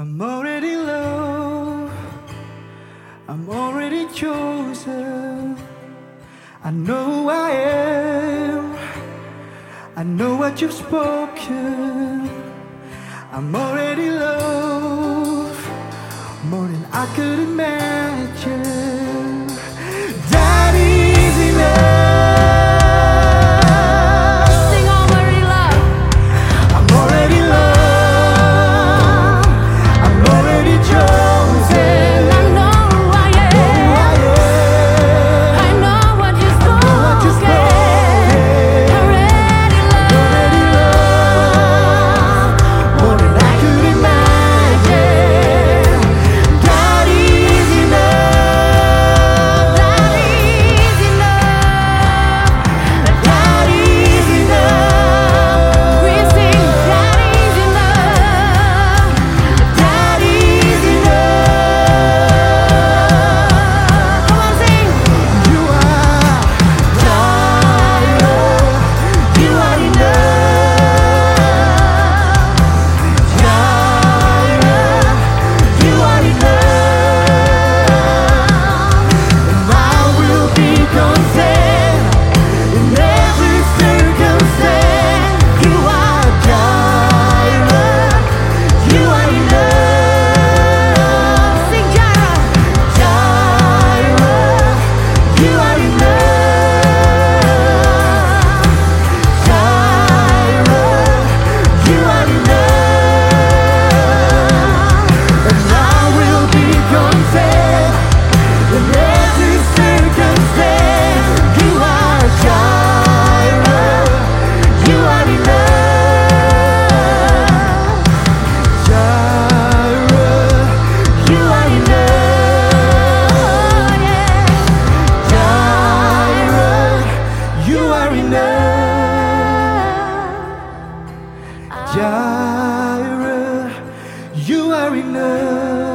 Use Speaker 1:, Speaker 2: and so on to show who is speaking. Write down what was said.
Speaker 1: I'm already loved, I'm already chosen. I know who I am, I know what you've spoken. I'm already loved, more than I could imagine. Daddy. Jireh, you are enough.